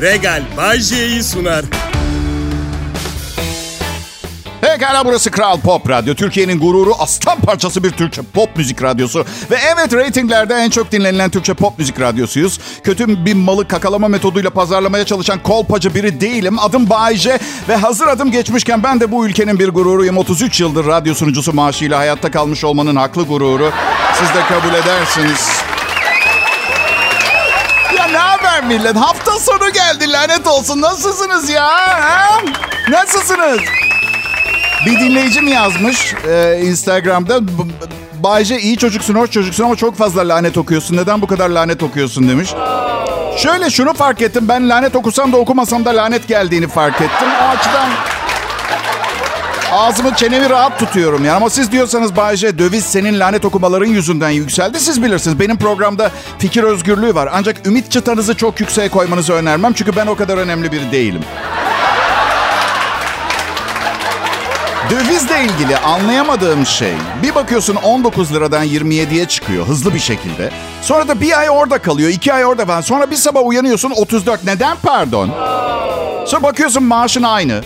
Regal Bay J'yi sunar. Pekala burası Kral Pop Radyo. Türkiye'nin gururu aslan parçası bir Türkçe pop müzik radyosu. Ve evet reytinglerde en çok dinlenilen Türkçe pop müzik radyosuyuz. Kötü bir malı kakalama metoduyla pazarlamaya çalışan kolpacı biri değilim. Adım Bayce ve hazır adım geçmişken ben de bu ülkenin bir gururuyum. 33 yıldır radyo sunucusu maaşıyla hayatta kalmış olmanın haklı gururu. Siz de kabul edersiniz. Haber millet? Hafta sonu geldi lanet olsun. Nasılsınız ya? Ha? Nasılsınız? Bir dinleyicim yazmış e, Instagram'da. Bayce iyi çocuksun, hoş çocuksun ama çok fazla lanet okuyorsun. Neden bu kadar lanet okuyorsun demiş. Şöyle şunu fark ettim. Ben lanet okusam da okumasam da lanet geldiğini fark ettim. O açıdan ağzımı çenemi rahat tutuyorum yani. Ama siz diyorsanız Bayce döviz senin lanet okumaların yüzünden yükseldi. Siz bilirsiniz. Benim programda fikir özgürlüğü var. Ancak ümit çıtanızı çok yükseğe koymanızı önermem. Çünkü ben o kadar önemli biri değilim. Dövizle ilgili anlayamadığım şey bir bakıyorsun 19 liradan 27'ye çıkıyor hızlı bir şekilde. Sonra da bir ay orada kalıyor, iki ay orada falan. Sonra bir sabah uyanıyorsun 34. Neden pardon? Sonra bakıyorsun maaşın aynı.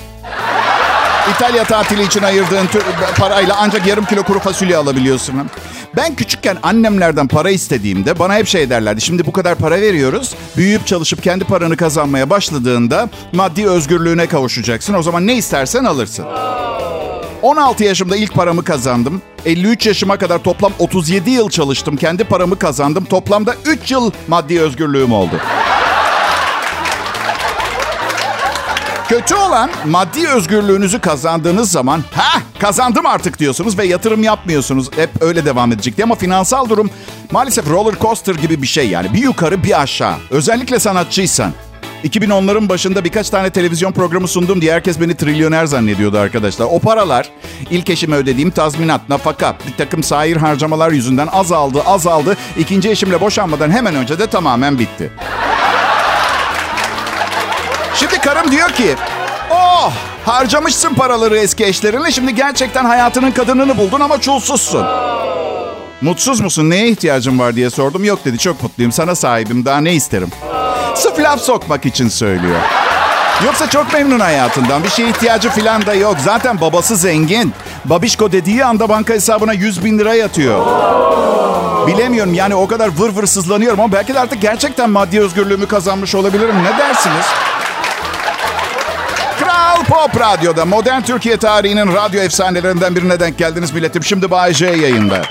İtalya tatili için ayırdığın parayla ancak yarım kilo kuru fasulye alabiliyorsun. Ben küçükken annemlerden para istediğimde bana hep şey derlerdi. Şimdi bu kadar para veriyoruz. Büyüyüp çalışıp kendi paranı kazanmaya başladığında maddi özgürlüğüne kavuşacaksın. O zaman ne istersen alırsın. 16 yaşımda ilk paramı kazandım. 53 yaşıma kadar toplam 37 yıl çalıştım. Kendi paramı kazandım. Toplamda 3 yıl maddi özgürlüğüm oldu. Kötü olan maddi özgürlüğünüzü kazandığınız zaman ha kazandım artık diyorsunuz ve yatırım yapmıyorsunuz. Hep öyle devam edecekti ama finansal durum maalesef roller coaster gibi bir şey yani. Bir yukarı bir aşağı. Özellikle sanatçıysan. 2010'ların başında birkaç tane televizyon programı sundum diye herkes beni trilyoner zannediyordu arkadaşlar. O paralar ilk eşime ödediğim tazminat, nafaka, bir takım sair harcamalar yüzünden azaldı, azaldı. İkinci eşimle boşanmadan hemen önce de tamamen bitti. Karım diyor ki, oh harcamışsın paraları eski eşlerinle şimdi gerçekten hayatının kadınını buldun ama çulsuzsun. Mutsuz musun? Neye ihtiyacın var diye sordum. Yok dedi çok mutluyum sana sahibim daha ne isterim. Sırf laf sokmak için söylüyor. Yoksa çok memnun hayatından. Bir şeye ihtiyacı falan da yok. Zaten babası zengin. Babişko dediği anda banka hesabına 100 bin lira yatıyor. Bilemiyorum yani o kadar vır vır sızlanıyorum ama belki de artık gerçekten maddi özgürlüğümü kazanmış olabilirim. Ne dersiniz? Kral Pop Radyo'da modern Türkiye tarihinin radyo efsanelerinden birine denk geldiniz milletim. Şimdi Bay J yayında.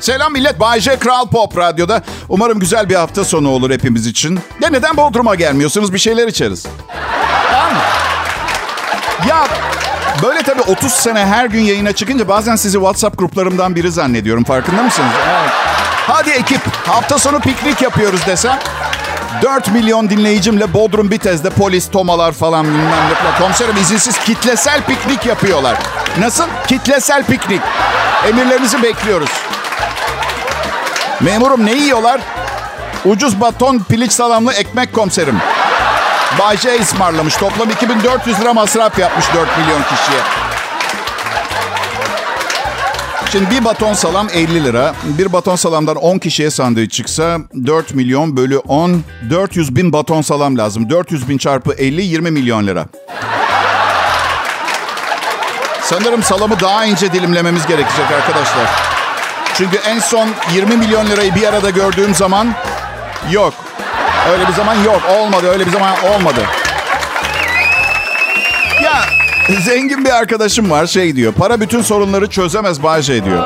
Selam millet. Bay J Kral Pop Radyo'da. Umarım güzel bir hafta sonu olur hepimiz için. Ya neden Bodrum'a gelmiyorsunuz? Bir şeyler içeriz. Tamam? Ya böyle tabii 30 sene her gün yayına çıkınca bazen sizi WhatsApp gruplarımdan biri zannediyorum. Farkında mısınız? Hadi ekip hafta sonu piknik yapıyoruz desem. 4 milyon dinleyicimle Bodrum Bitez'de polis, tomalar falan bilmem ne. Komiserim izinsiz kitlesel piknik yapıyorlar. Nasıl? Kitlesel piknik. Emirlerinizi bekliyoruz. Memurum ne yiyorlar? Ucuz baton piliç salamlı ekmek komiserim. Bayce ısmarlamış. Toplam 2400 lira masraf yapmış 4 milyon kişiye. Şimdi bir baton salam 50 lira. Bir baton salamdan 10 kişiye sandviç çıksa 4 milyon bölü 10. 400 bin baton salam lazım. 400 bin çarpı 50 20 milyon lira. Sanırım salamı daha ince dilimlememiz gerekecek arkadaşlar. Çünkü en son 20 milyon lirayı bir arada gördüğüm zaman yok. Öyle bir zaman yok. Olmadı. Öyle bir zaman olmadı. Ya zengin bir arkadaşım var şey diyor. Para bütün sorunları çözemez Bayce diyor.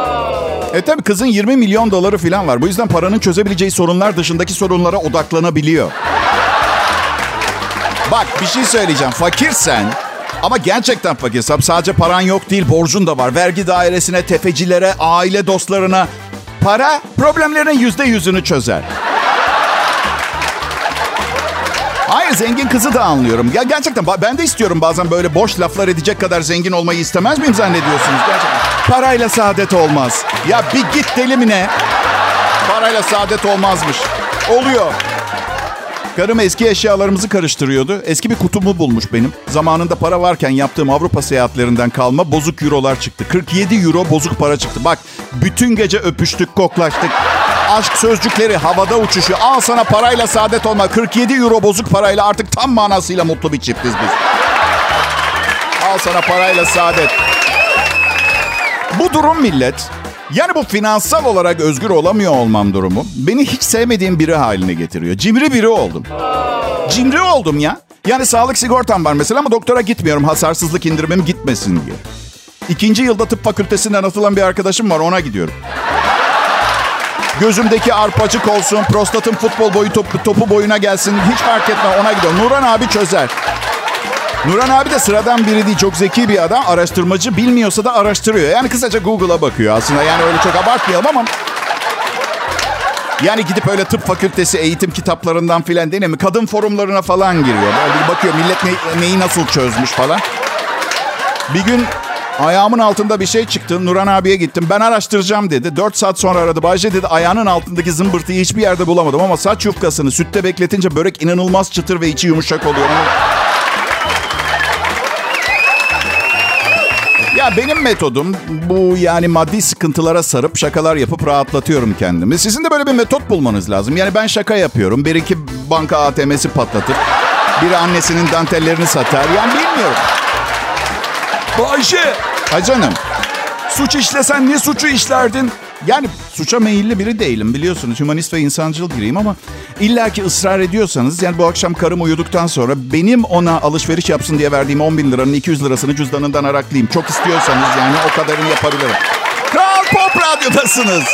E tabi kızın 20 milyon doları falan var. Bu yüzden paranın çözebileceği sorunlar dışındaki sorunlara odaklanabiliyor. Bak bir şey söyleyeceğim. Fakirsen ama gerçekten fakirsen sadece paran yok değil borcun da var. Vergi dairesine, tefecilere, aile dostlarına. Para problemlerin yüzde yüzünü çözer. Hayır zengin kızı da anlıyorum. Ya gerçekten ben de istiyorum bazen böyle boş laflar edecek kadar zengin olmayı istemez miyim zannediyorsunuz? Gerçekten. Parayla saadet olmaz. Ya bir git deli mi ne? Parayla saadet olmazmış. Oluyor. Karım eski eşyalarımızı karıştırıyordu. Eski bir kutumu bulmuş benim. Zamanında para varken yaptığım Avrupa seyahatlerinden kalma bozuk eurolar çıktı. 47 euro bozuk para çıktı. Bak bütün gece öpüştük, koklaştık. Aşk sözcükleri havada uçuşuyor. Al sana parayla saadet olma. 47 euro bozuk parayla artık tam manasıyla mutlu bir çiftiz biz. Al sana parayla saadet. Bu durum millet. Yani bu finansal olarak özgür olamıyor olmam durumu beni hiç sevmediğim biri haline getiriyor. Cimri biri oldum. Cimri oldum ya. Yani sağlık sigortam var mesela ama doktora gitmiyorum hasarsızlık indirimim gitmesin diye. İkinci yılda tıp fakültesinden atılan bir arkadaşım var ona gidiyorum. Gözümdeki arpacık olsun, prostatım futbol boyu topu, topu boyuna gelsin hiç fark etme ona gidiyorum. Nuran abi çözer. Nuran abi de sıradan biri değil. Çok zeki bir adam. Araştırmacı. Bilmiyorsa da araştırıyor. Yani kısaca Google'a bakıyor aslında. Yani öyle çok abartmayalım ama... Yani gidip öyle tıp fakültesi eğitim kitaplarından filan değil mi? Kadın forumlarına falan giriyor. Böyle bakıyor millet ne- neyi nasıl çözmüş falan. Bir gün ayağımın altında bir şey çıktı. Nuran abiye gittim. Ben araştıracağım dedi. 4 saat sonra aradı. Bayce dedi ayağının altındaki zımbırtıyı hiçbir yerde bulamadım. Ama saç yufkasını sütte bekletince börek inanılmaz çıtır ve içi yumuşak oluyor. Ya benim metodum bu yani maddi sıkıntılara sarıp şakalar yapıp rahatlatıyorum kendimi. Sizin de böyle bir metot bulmanız lazım. Yani ben şaka yapıyorum. Bir iki banka ATM'si patlatır. Biri annesinin dantellerini satar. Yani bilmiyorum. Bayşe. Ha canım. Suç işlesen ne suçu işlerdin? Yani suça meyilli biri değilim biliyorsunuz. Humanist ve insancıl biriyim ama illa ki ısrar ediyorsanız yani bu akşam karım uyuduktan sonra benim ona alışveriş yapsın diye verdiğim 10 bin liranın 200 lirasını cüzdanından araklayayım. Çok istiyorsanız yani o kadarını yapabilirim. Kral Pop Radyo'dasınız.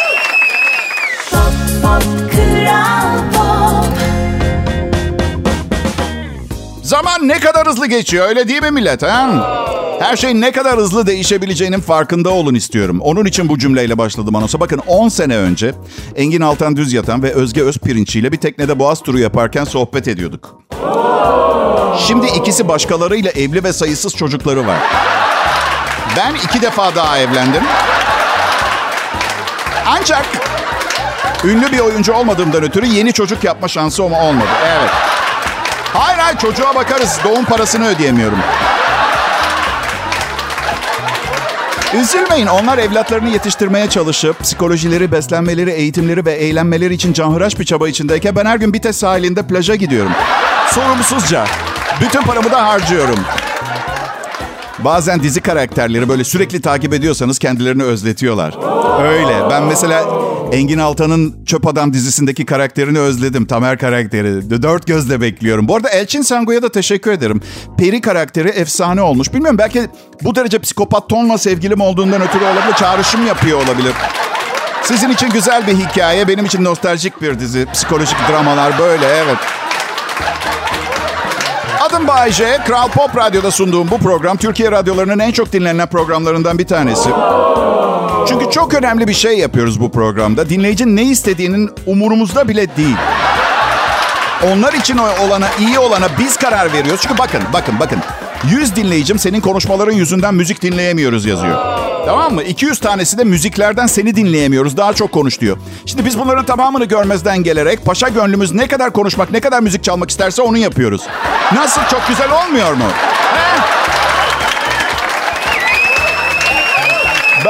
Pop Pop Kral Pop Zaman ne kadar hızlı geçiyor öyle değil mi millet? Ha? Her şey ne kadar hızlı değişebileceğinin farkında olun istiyorum. Onun için bu cümleyle başladım anonsa. Bakın 10 sene önce Engin Altan Düz Yatan ve Özge Özpirinççi ile bir teknede boğaz turu yaparken sohbet ediyorduk. Şimdi ikisi başkalarıyla evli ve sayısız çocukları var. Ben iki defa daha evlendim. Ancak ünlü bir oyuncu olmadığımdan ötürü yeni çocuk yapma şansı olmadı. Evet. Hayır hayır çocuğa bakarız. Doğum parasını ödeyemiyorum. Üzülmeyin onlar evlatlarını yetiştirmeye çalışıp psikolojileri, beslenmeleri, eğitimleri ve eğlenmeleri için canhıraş bir çaba içindeyken ben her gün Bites sahilinde plaja gidiyorum. Sorumsuzca. Bütün paramı da harcıyorum. Bazen dizi karakterleri böyle sürekli takip ediyorsanız kendilerini özletiyorlar. Öyle. Ben mesela Engin Altan'ın Çöp Adam dizisindeki karakterini özledim. Tamer karakteri. Dört gözle bekliyorum. Bu arada Elçin Sango'ya da teşekkür ederim. Peri karakteri efsane olmuş. Bilmiyorum belki bu derece psikopat tonla sevgilim olduğundan ötürü olabilir. Çağrışım yapıyor olabilir. Sizin için güzel bir hikaye. Benim için nostaljik bir dizi. Psikolojik dramalar böyle evet. Adım Bayece. Kral Pop Radyo'da sunduğum bu program Türkiye radyolarının en çok dinlenen programlarından bir tanesi. Çünkü çok önemli bir şey yapıyoruz bu programda. Dinleyicinin ne istediğinin umurumuzda bile değil. Onlar için olana, iyi olana biz karar veriyoruz. Çünkü bakın, bakın, bakın. 100 dinleyicim senin konuşmaların yüzünden müzik dinleyemiyoruz yazıyor. Tamam mı? 200 tanesi de müziklerden seni dinleyemiyoruz. Daha çok konuş diyor. Şimdi biz bunların tamamını görmezden gelerek paşa gönlümüz ne kadar konuşmak, ne kadar müzik çalmak isterse onu yapıyoruz. Nasıl? Çok güzel olmuyor mu?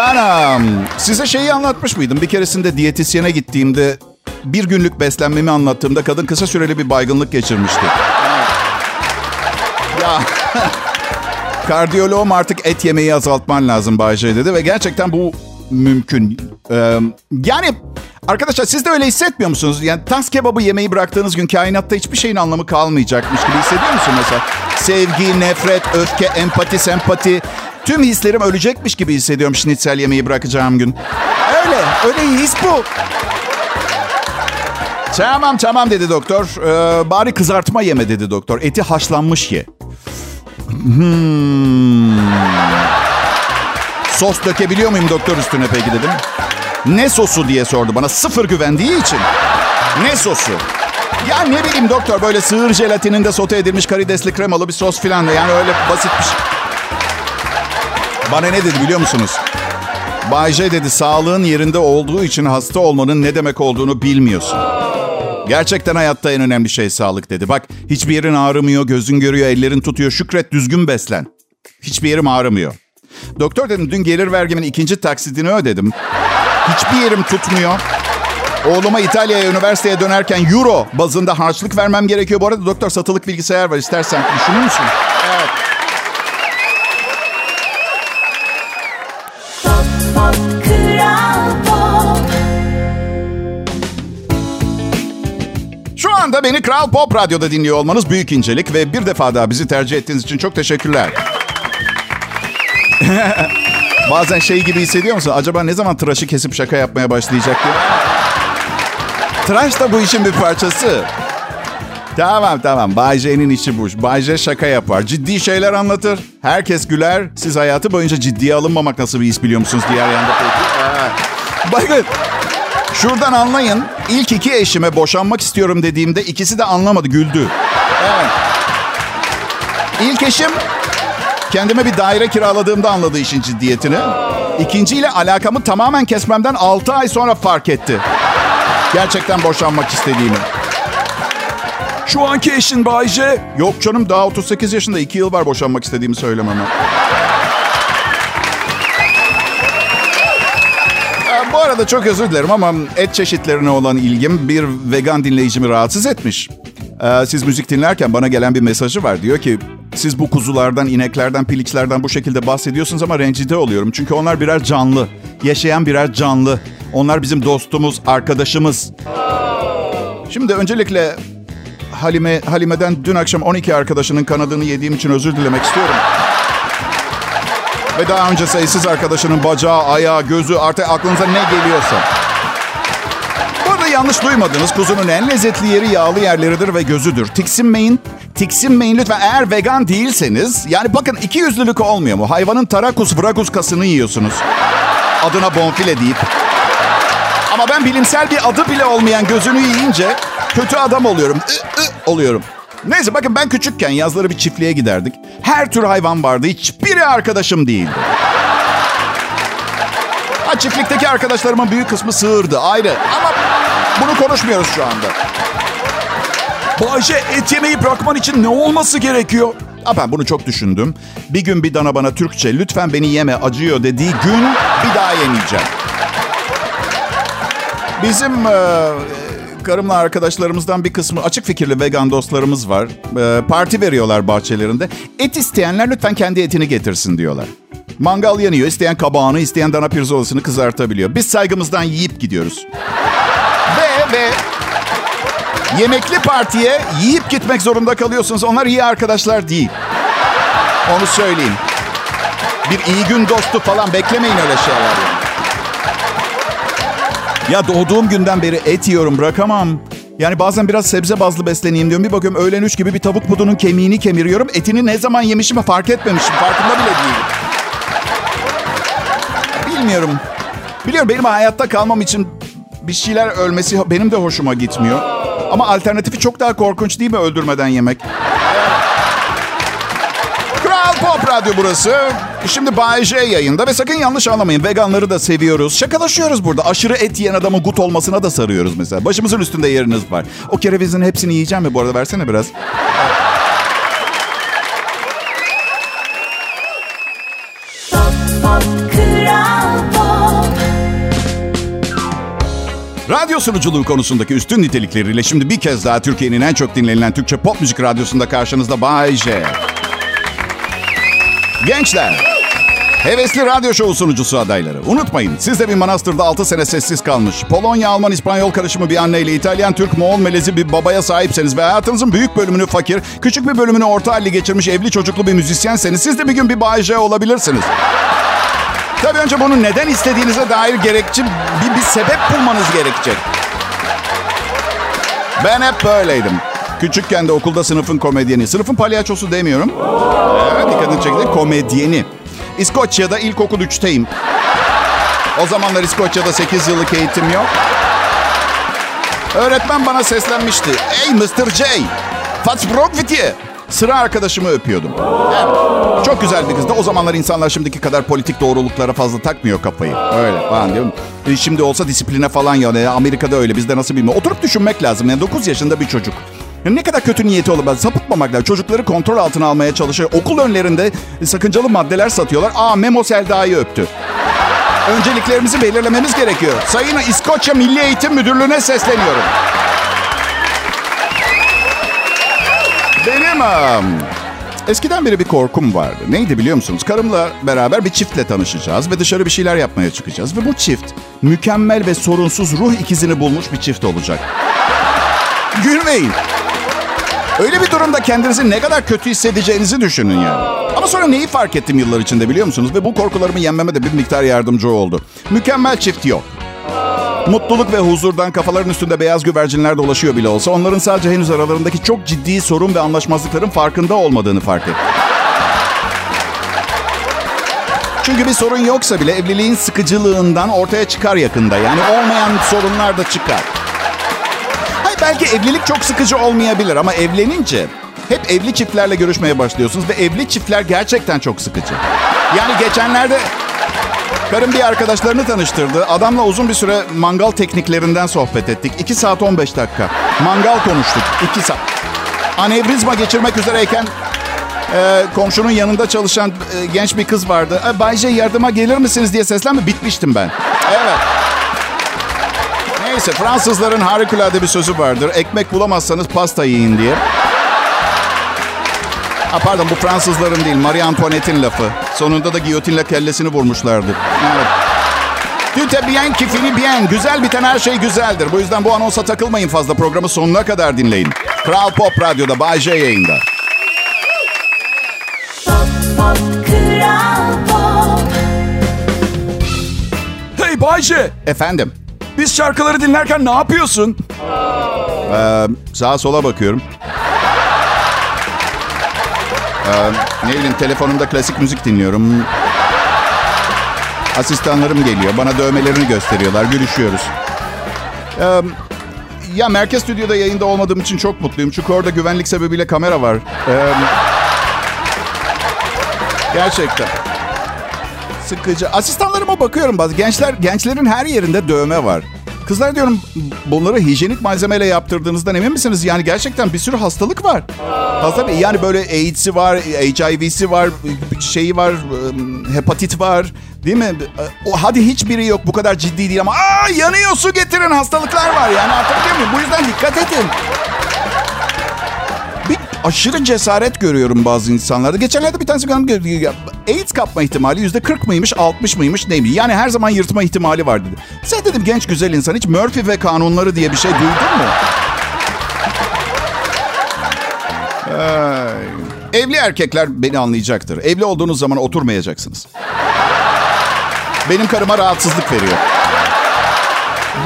Ben size şeyi anlatmış mıydım? Bir keresinde diyetisyene gittiğimde bir günlük beslenmemi anlattığımda kadın kısa süreli bir baygınlık geçirmişti. Ya kardiyoloğum artık et yemeyi azaltman lazım Bayce dedi ve gerçekten bu mümkün. Ee, yani arkadaşlar siz de öyle hissetmiyor musunuz? Yani tas kebabı yemeyi bıraktığınız gün kainatta hiçbir şeyin anlamı kalmayacakmış gibi hissediyor musun mesela? Sevgi, nefret, öfke, empati, sempati tüm hislerim ölecekmiş gibi hissediyorum şnitzel yemeği bırakacağım gün. Öyle, öyle his bu. Tamam tamam dedi doktor. Ee, bari kızartma yeme dedi doktor. Eti haşlanmış ye. Hmm. Sos dökebiliyor muyum doktor üstüne peki dedim. Ne sosu diye sordu bana sıfır güvendiği için. Ne sosu? Ya ne bileyim doktor böyle sığır jelatininde sote edilmiş karidesli kremalı bir sos filan da yani öyle basit bir şey. Bana ne dedi biliyor musunuz? Bay J dedi sağlığın yerinde olduğu için hasta olmanın ne demek olduğunu bilmiyorsun. Gerçekten hayatta en önemli şey sağlık dedi. Bak hiçbir yerin ağrımıyor, gözün görüyor, ellerin tutuyor. Şükret, düzgün beslen. Hiçbir yerim ağrımıyor. Doktor dedim dün gelir vergimin ikinci taksidini ödedim. Hiçbir yerim tutmuyor. Oğluma İtalya'ya üniversiteye dönerken euro bazında harçlık vermem gerekiyor. Bu arada doktor satılık bilgisayar var istersen düşünür müsün? Evet. Anda beni Kral Pop Radyo'da dinliyor olmanız büyük incelik ve bir defa daha bizi tercih ettiğiniz için çok teşekkürler. Bazen şey gibi hissediyor musun? Acaba ne zaman tıraşı kesip şaka yapmaya başlayacak diye. Tıraş da bu işin bir parçası. Tamam tamam. Bay J'nin işi bu. Bay J şaka yapar. Ciddi şeyler anlatır. Herkes güler. Siz hayatı boyunca ciddiye alınmamak nasıl bir his biliyor musunuz diğer yanda. Bakın. Şuradan anlayın. İlk iki eşime boşanmak istiyorum dediğimde ikisi de anlamadı, güldü. Evet. İlk eşim kendime bir daire kiraladığımda anladı işin ciddiyetini. İkinciyle alakamı tamamen kesmemden 6 ay sonra fark etti. Gerçekten boşanmak istediğimi. Şu anki eşin Bayce. Yok canım daha 38 yaşında 2 yıl var boşanmak istediğimi söylememe. Bu arada çok özür dilerim ama et çeşitlerine olan ilgim bir vegan dinleyicimi rahatsız etmiş. Ee, siz müzik dinlerken bana gelen bir mesajı var. Diyor ki siz bu kuzulardan, ineklerden, piliçlerden bu şekilde bahsediyorsunuz ama rencide oluyorum. Çünkü onlar birer canlı. Yaşayan birer canlı. Onlar bizim dostumuz, arkadaşımız. Şimdi öncelikle Halime, Halime'den dün akşam 12 arkadaşının kanadını yediğim için özür dilemek istiyorum. Ve daha önce sayısız arkadaşının bacağı, ayağı, gözü artık aklınıza ne geliyorsa. Bu arada yanlış duymadınız. Kuzunun en lezzetli yeri yağlı yerleridir ve gözüdür. Tiksinmeyin. Tiksinmeyin lütfen. Eğer vegan değilseniz... Yani bakın iki yüzlülük olmuyor mu? Hayvanın tarakus vragus kasını yiyorsunuz. Adına bonfile deyip. Ama ben bilimsel bir adı bile olmayan gözünü yiyince kötü adam oluyorum. I, ı, oluyorum. Neyse bakın ben küçükken yazları bir çiftliğe giderdik. Her tür hayvan vardı. Hiçbiri arkadaşım değildi. Ha çiftlikteki arkadaşlarımın büyük kısmı sığırdı ayrı. Ama bunu konuşmuyoruz şu anda. Bayşe et yemeyi bırakman için ne olması gerekiyor? Ha ben bunu çok düşündüm. Bir gün bir dana bana Türkçe lütfen beni yeme acıyor dediği gün bir daha yemeyeceğim. Bizim e, karımla arkadaşlarımızdan bir kısmı açık fikirli vegan dostlarımız var. E, parti veriyorlar bahçelerinde. Et isteyenler lütfen kendi etini getirsin diyorlar. Mangal yanıyor. İsteyen kabağını, isteyen dana pirzolasını kızartabiliyor. Biz saygımızdan yiyip gidiyoruz. Ve ve yemekli partiye yiyip gitmek zorunda kalıyorsunuz. Onlar iyi arkadaşlar değil. Onu söyleyeyim. Bir iyi gün dostu falan beklemeyin öyle şeyler. Yani. Ya doğduğum günden beri et yiyorum bırakamam. Yani bazen biraz sebze bazlı besleneyim diyorum. Bir bakıyorum öğlen üç gibi bir tavuk budunun kemiğini kemiriyorum. Etini ne zaman yemişim fark etmemişim. Farkında bile değilim. Bilmiyorum. Biliyorum benim hayatta kalmam için bir şeyler ölmesi benim de hoşuma gitmiyor. Ama alternatifi çok daha korkunç değil mi öldürmeden yemek? Radyo burası. Şimdi Bay J yayında ve sakın yanlış anlamayın. Veganları da seviyoruz. Şakalaşıyoruz burada. Aşırı et yiyen adamın gut olmasına da sarıyoruz mesela. Başımızın üstünde yeriniz var. O kerevizin hepsini yiyeceğim mi bu arada? Versene biraz. Radyo sunuculuğu konusundaki üstün nitelikleriyle şimdi bir kez daha Türkiye'nin en çok dinlenilen Türkçe pop müzik radyosunda karşınızda Bay J. Gençler, hevesli radyo şovu sunucusu adayları. Unutmayın, siz de bir manastırda 6 sene sessiz kalmış, Polonya, Alman, İspanyol karışımı bir anneyle İtalyan, Türk, Moğol, Melezi bir babaya sahipseniz ve hayatınızın büyük bölümünü fakir, küçük bir bölümünü orta halli geçirmiş evli çocuklu bir müzisyenseniz siz de bir gün bir Bay J olabilirsiniz. Tabii önce bunu neden istediğinize dair gerekçe bir, bir sebep bulmanız gerekecek. Ben hep böyleydim. Küçükken de okulda sınıfın komedyeni. Sınıfın palyaçosu demiyorum. Evet dikkatini çekti. Komedyeni. İskoçya'da ilkokul 3'teyim. O zamanlar İskoçya'da 8 yıllık eğitim yok. Öğretmen bana seslenmişti. Ey Mr. J, what's wrong with you? Sıra arkadaşımı öpüyordum. Evet. Çok güzel bir kızdı. O zamanlar insanlar şimdiki kadar politik doğruluklara fazla takmıyor kafayı. Öyle falan diyorum. E, Şimdi olsa disipline falan yani Amerika'da öyle bizde nasıl bilmiyorum. Oturup düşünmek lazım. Yani 9 yaşında bir çocuk. Ya ne kadar kötü niyeti olabilir. Sapıtmamak lazım. Çocukları kontrol altına almaya çalışıyor. Okul önlerinde sakıncalı maddeler satıyorlar. Aa Memo Selda'yı öptü. Önceliklerimizi belirlememiz gerekiyor. Sayın İskoçya Milli Eğitim Müdürlüğü'ne sesleniyorum. Benim eskiden beri bir korkum vardı. Neydi biliyor musunuz? Karımla beraber bir çiftle tanışacağız ve dışarı bir şeyler yapmaya çıkacağız. Ve bu çift mükemmel ve sorunsuz ruh ikizini bulmuş bir çift olacak. Gülmeyin. Öyle bir durumda kendinizi ne kadar kötü hissedeceğinizi düşünün yani. Ama sonra neyi fark ettim yıllar içinde biliyor musunuz? Ve bu korkularımı yenmeme de bir miktar yardımcı oldu. Mükemmel çift yok. Mutluluk ve huzurdan kafaların üstünde beyaz güvercinler dolaşıyor bile olsa onların sadece henüz aralarındaki çok ciddi sorun ve anlaşmazlıkların farkında olmadığını fark ettim. Çünkü bir sorun yoksa bile evliliğin sıkıcılığından ortaya çıkar yakında. Yani olmayan sorunlar da çıkar. Belki evlilik çok sıkıcı olmayabilir ama evlenince hep evli çiftlerle görüşmeye başlıyorsunuz ve evli çiftler gerçekten çok sıkıcı. Yani geçenlerde karım bir arkadaşlarını tanıştırdı. Adamla uzun bir süre mangal tekniklerinden sohbet ettik. 2 saat 15 dakika. Mangal konuştuk. 2 saat. Anevrizma geçirmek üzereyken e, komşunun yanında çalışan e, genç bir kız vardı. E, Bay J yardıma gelir misiniz diye seslenme bitmiştim ben. Evet. Neyse Fransızların harikulade bir sözü vardır. Ekmek bulamazsanız pasta yiyin diye. Ha, pardon bu Fransızların değil Marie Antoinette'in lafı. Sonunda da giyotinle kellesini vurmuşlardı. Evet. Est bien qui finit bien. Güzel biten her şey güzeldir. Bu yüzden bu anonsa takılmayın fazla. Programı sonuna kadar dinleyin. Kral Pop Radyo'da Bay J yayında. Pop, pop, Kral Pop. Hey Bayce, Efendim. Biz şarkıları dinlerken ne yapıyorsun? Ee, sağa sola bakıyorum. Ee, ne bileyim telefonumda klasik müzik dinliyorum. Asistanlarım geliyor. Bana dövmelerini gösteriyorlar. Gülüşüyoruz. Ee, ya Merkez Stüdyo'da yayında olmadığım için çok mutluyum. Çünkü orada güvenlik sebebiyle kamera var. Ee, gerçekten. Sıkıcı. Asistanlarıma bakıyorum bazı. Gençler, gençlerin her yerinde dövme var. Kızlar diyorum bunları hijyenik malzemeyle yaptırdığınızdan emin misiniz? Yani gerçekten bir sürü hastalık var. Hastalık yani böyle AIDS'i var, HIV'si var, şeyi var, ıı, hepatit var. Değil mi? O hadi hiçbiri yok bu kadar ciddi değil ama aa yanıyor su getirin hastalıklar var yani anlatabiliyor muyum? Bu yüzden dikkat edin. Aşırı cesaret görüyorum bazı insanlarda. Geçenlerde bir tanesi "Ya, AIDS kapma ihtimali yüzde 40 mıymış, 60 mıymış neymiş? Yani her zaman yırtma ihtimali var dedi. Sen dedim genç güzel insan hiç Murphy ve kanunları diye bir şey duydun mu? Ay. Evli erkekler beni anlayacaktır. Evli olduğunuz zaman oturmayacaksınız. Benim karıma rahatsızlık veriyor.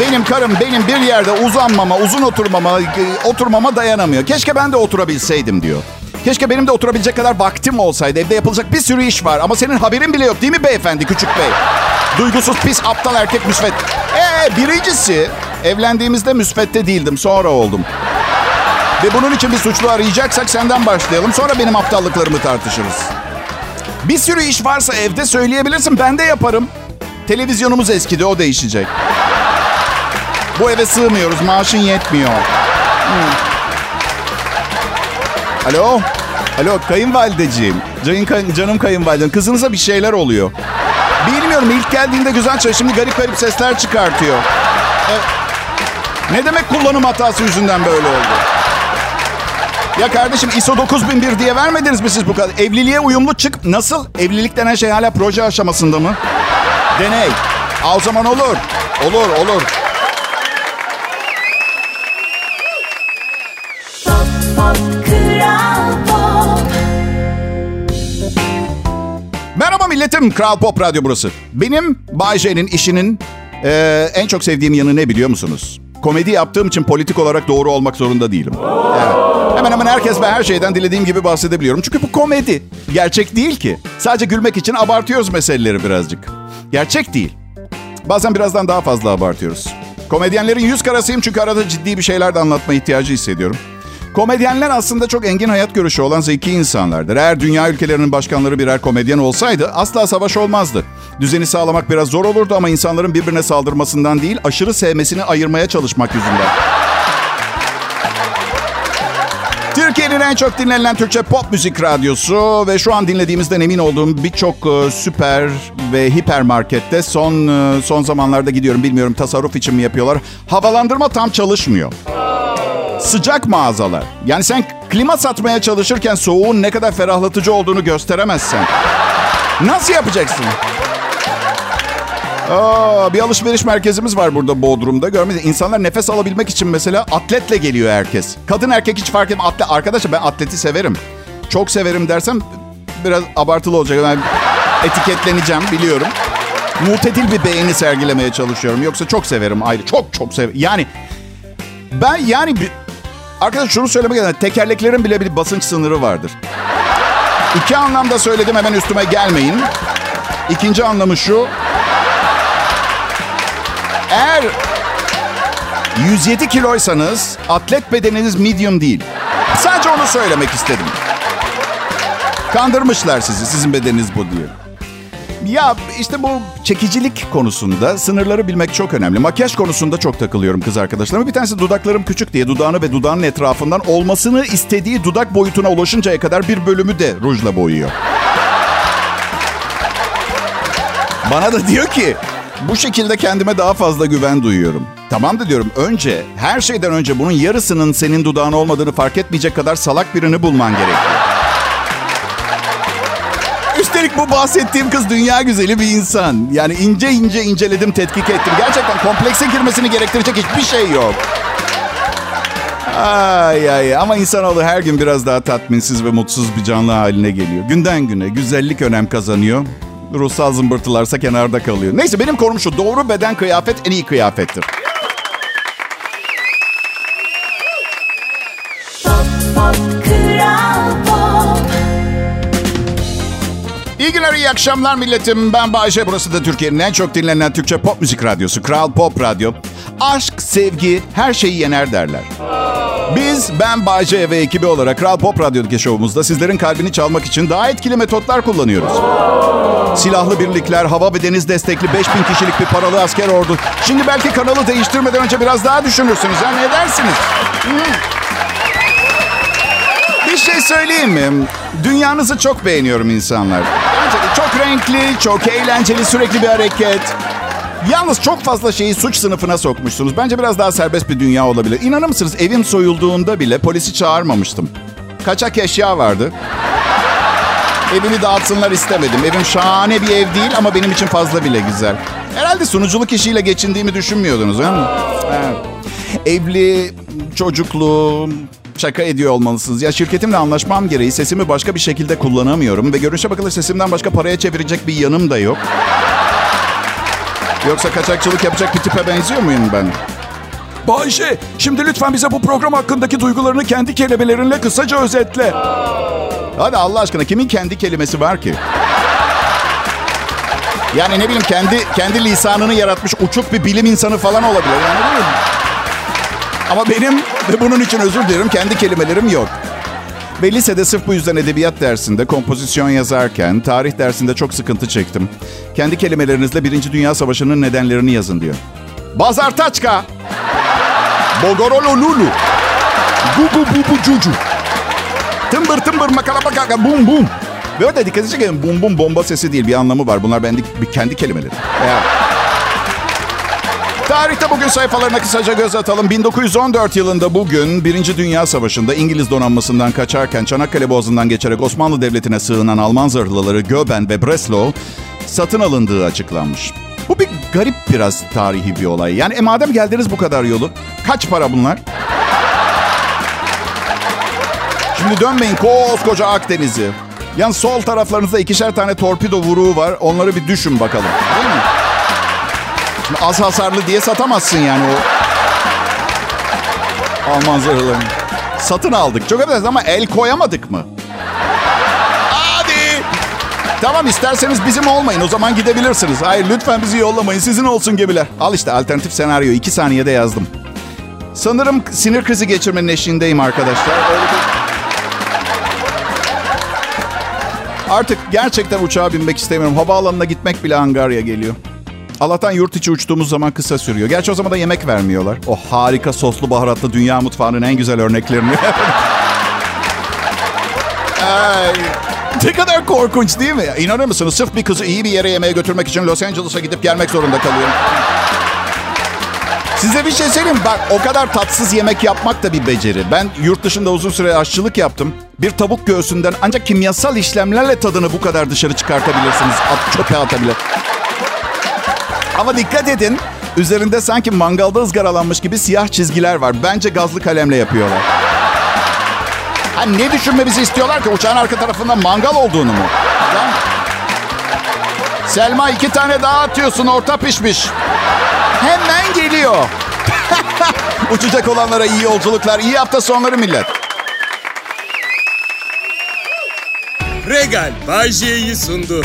Benim karım benim bir yerde uzanmama, uzun oturmama, oturmama dayanamıyor. Keşke ben de oturabilseydim diyor. Keşke benim de oturabilecek kadar vaktim olsaydı. Evde yapılacak bir sürü iş var. Ama senin haberin bile yok değil mi beyefendi, küçük bey? Duygusuz, pis, aptal erkek müsvet. Ee, birincisi evlendiğimizde müsvedde değildim. Sonra oldum. Ve bunun için bir suçlu arayacaksak senden başlayalım. Sonra benim aptallıklarımı tartışırız. Bir sürü iş varsa evde söyleyebilirsin. Ben de yaparım. Televizyonumuz eskidi, o değişecek. Bu eve sığmıyoruz, maaşın yetmiyor. Hmm. Alo? Alo, kayınvalideciğim. Canım, canım kayınvalidem. Kızınıza bir şeyler oluyor. Bilmiyorum, ilk geldiğinde güzel çalış. Şimdi garip garip sesler çıkartıyor. E, ne demek kullanım hatası yüzünden böyle oldu? Ya kardeşim ISO 9001 diye vermediniz mi siz bu kadar? Evliliğe uyumlu çık. Nasıl? Evlilik denen şey hala proje aşamasında mı? Deney. O zaman olur. Olur, olur. Milletim. Kral Pop Radyo burası. Benim Bay J'nin işinin eee, en çok sevdiğim yanı ne biliyor musunuz? Komedi yaptığım için politik olarak doğru olmak zorunda değilim. Evet. Hemen hemen herkes ve her şeyden dilediğim gibi bahsedebiliyorum. Çünkü bu komedi. Gerçek değil ki. Sadece gülmek için abartıyoruz meseleleri birazcık. Gerçek değil. Bazen birazdan daha fazla abartıyoruz. Komedyenlerin yüz karasıyım çünkü arada ciddi bir şeyler de anlatma ihtiyacı hissediyorum. Komedyenler aslında çok engin hayat görüşü olan zeki insanlardır. Eğer dünya ülkelerinin başkanları birer komedyen olsaydı asla savaş olmazdı. Düzeni sağlamak biraz zor olurdu ama insanların birbirine saldırmasından değil, aşırı sevmesini ayırmaya çalışmak yüzünden. Türkiye'nin en çok dinlenilen Türkçe pop müzik radyosu ve şu an dinlediğimizden emin olduğum birçok e, süper ve hipermarkette son e, son zamanlarda gidiyorum bilmiyorum tasarruf için mi yapıyorlar. Havalandırma tam çalışmıyor. Sıcak mağazalar. Yani sen klima satmaya çalışırken soğuğun ne kadar ferahlatıcı olduğunu gösteremezsen. Nasıl yapacaksın? Aa, bir alışveriş merkezimiz var burada Bodrum'da. Görmedi. İnsanlar nefes alabilmek için mesela atletle geliyor herkes. Kadın erkek hiç fark etmez. Atle, arkadaşlar ben atleti severim. Çok severim dersem biraz abartılı olacak. Ben etiketleneceğim biliyorum. Mutedil bir beğeni sergilemeye çalışıyorum. Yoksa çok severim ayrı. Çok çok severim. Yani ben yani. Arkadaş şunu söylemek istiyorum. Tekerleklerin bile bir basınç sınırı vardır. İki anlamda söyledim hemen üstüme gelmeyin. İkinci anlamı şu. Eğer 107 kiloysanız atlet bedeniniz medium değil. Sadece onu söylemek istedim. Kandırmışlar sizi sizin bedeniniz bu diye. Ya işte bu çekicilik konusunda sınırları bilmek çok önemli. Makyaj konusunda çok takılıyorum kız arkadaşlarıma. Bir tanesi dudaklarım küçük diye dudağını ve dudağının etrafından olmasını istediği dudak boyutuna ulaşıncaya kadar bir bölümü de rujla boyuyor. Bana da diyor ki bu şekilde kendime daha fazla güven duyuyorum. Tamam da diyorum önce her şeyden önce bunun yarısının senin dudağın olmadığını fark etmeyecek kadar salak birini bulman gerekiyor. Üstelik bu bahsettiğim kız dünya güzeli bir insan. Yani ince ince inceledim, tetkik ettim. Gerçekten komplekse girmesini gerektirecek hiçbir şey yok. Ay ay ama insanoğlu her gün biraz daha tatminsiz ve mutsuz bir canlı haline geliyor. Günden güne güzellik önem kazanıyor. Ruhsal zımbırtılarsa kenarda kalıyor. Neyse benim konum şu. Doğru beden kıyafet en iyi kıyafettir. İyi akşamlar milletim. Ben Bayece. Burası da Türkiye'nin en çok dinlenen Türkçe pop müzik radyosu. Kral Pop Radyo. Aşk, sevgi her şeyi yener derler. Biz, ben Bayece ve ekibi olarak Kral Pop Radyo'daki şovumuzda sizlerin kalbini çalmak için daha etkili metotlar kullanıyoruz. Silahlı birlikler, hava ve deniz destekli 5000 kişilik bir paralı asker ordu. Şimdi belki kanalı değiştirmeden önce biraz daha düşünürsünüz. Ha? Ne dersiniz? Bir şey söyleyeyim mi? Dünyanızı çok beğeniyorum insanlar. Çok renkli, çok eğlenceli, sürekli bir hareket. Yalnız çok fazla şeyi suç sınıfına sokmuşsunuz. Bence biraz daha serbest bir dünya olabilir. İnanır mısınız evim soyulduğunda bile polisi çağırmamıştım. Kaçak eşya vardı. Evimi dağıtsınlar istemedim. Evim şahane bir ev değil ama benim için fazla bile güzel. Herhalde sunuculuk işiyle geçindiğimi düşünmüyordunuz değil mi? Evet. Evli, çocuklu, şaka ediyor olmalısınız. Ya şirketimle anlaşmam gereği sesimi başka bir şekilde kullanamıyorum. Ve görünüşe bakılır sesimden başka paraya çevirecek bir yanım da yok. Yoksa kaçakçılık yapacak bir tipe benziyor muyum ben? Bayşe, şimdi lütfen bize bu program hakkındaki duygularını kendi kelimelerinle kısaca özetle. Hadi Allah aşkına kimin kendi kelimesi var ki? Yani ne bileyim kendi kendi lisanını yaratmış uçuk bir bilim insanı falan olabilir. Yani değil mi? Ama benim ve bunun için özür dilerim kendi kelimelerim yok. Ve lisede sırf bu yüzden edebiyat dersinde kompozisyon yazarken tarih dersinde çok sıkıntı çektim. Kendi kelimelerinizle Birinci Dünya Savaşı'nın nedenlerini yazın diyor. Bazartaçka. Bogorolo lulu. Bu bu bu bu cucu. Tımbır tımbır makala makala bum bum. Orada dikkat çekelim bum bum bomba sesi değil bir anlamı var. Bunlar bir kendi kelimeleri. Ya. Tarihte bugün sayfalarına kısaca göz atalım. 1914 yılında bugün Birinci Dünya Savaşı'nda İngiliz donanmasından kaçarken Çanakkale Boğazı'ndan geçerek Osmanlı Devleti'ne sığınan Alman zırhlıları Göben ve Breslau satın alındığı açıklanmış. Bu bir garip biraz tarihi bir olay. Yani e, madem geldiniz bu kadar yolu, kaç para bunlar? Şimdi dönmeyin koskoca Akdeniz'i. Yan sol taraflarınızda ikişer tane torpido vuruğu var. Onları bir düşün bakalım. Değil mi? Az hasarlı diye satamazsın yani o Alman zırhlarını. Satın aldık. Çok affedersiniz ama el koyamadık mı? Hadi. Tamam isterseniz bizim olmayın. O zaman gidebilirsiniz. Hayır lütfen bizi yollamayın. Sizin olsun gemiler. Al işte alternatif senaryo. iki saniyede yazdım. Sanırım sinir krizi geçirmenin eşiğindeyim arkadaşlar. Artık gerçekten uçağa binmek istemiyorum. Havaalanına gitmek bile angarya geliyor. Allah'tan yurt içi uçtuğumuz zaman kısa sürüyor. Gerçi o zaman da yemek vermiyorlar. O harika soslu baharatlı dünya mutfağının en güzel örneklerini. Ay, ne kadar korkunç değil mi? İnanır mısınız? Sırf bir kızı iyi bir yere yemeğe götürmek için Los Angeles'a gidip gelmek zorunda kalıyorum. Size bir şey söyleyeyim? Bak o kadar tatsız yemek yapmak da bir beceri. Ben yurt dışında uzun süre aşçılık yaptım. Bir tavuk göğsünden ancak kimyasal işlemlerle tadını bu kadar dışarı çıkartabilirsiniz. At, çöpe atabilir. Ama dikkat edin. Üzerinde sanki mangalda ızgaralanmış gibi siyah çizgiler var. Bence gazlı kalemle yapıyorlar. Ha, ne düşünmemizi istiyorlar ki? Uçağın arka tarafında mangal olduğunu mu? Lan. Selma iki tane daha atıyorsun orta pişmiş. Hemen geliyor. Uçacak olanlara iyi yolculuklar, iyi hafta sonları millet. Regal Bajje'yi sundu.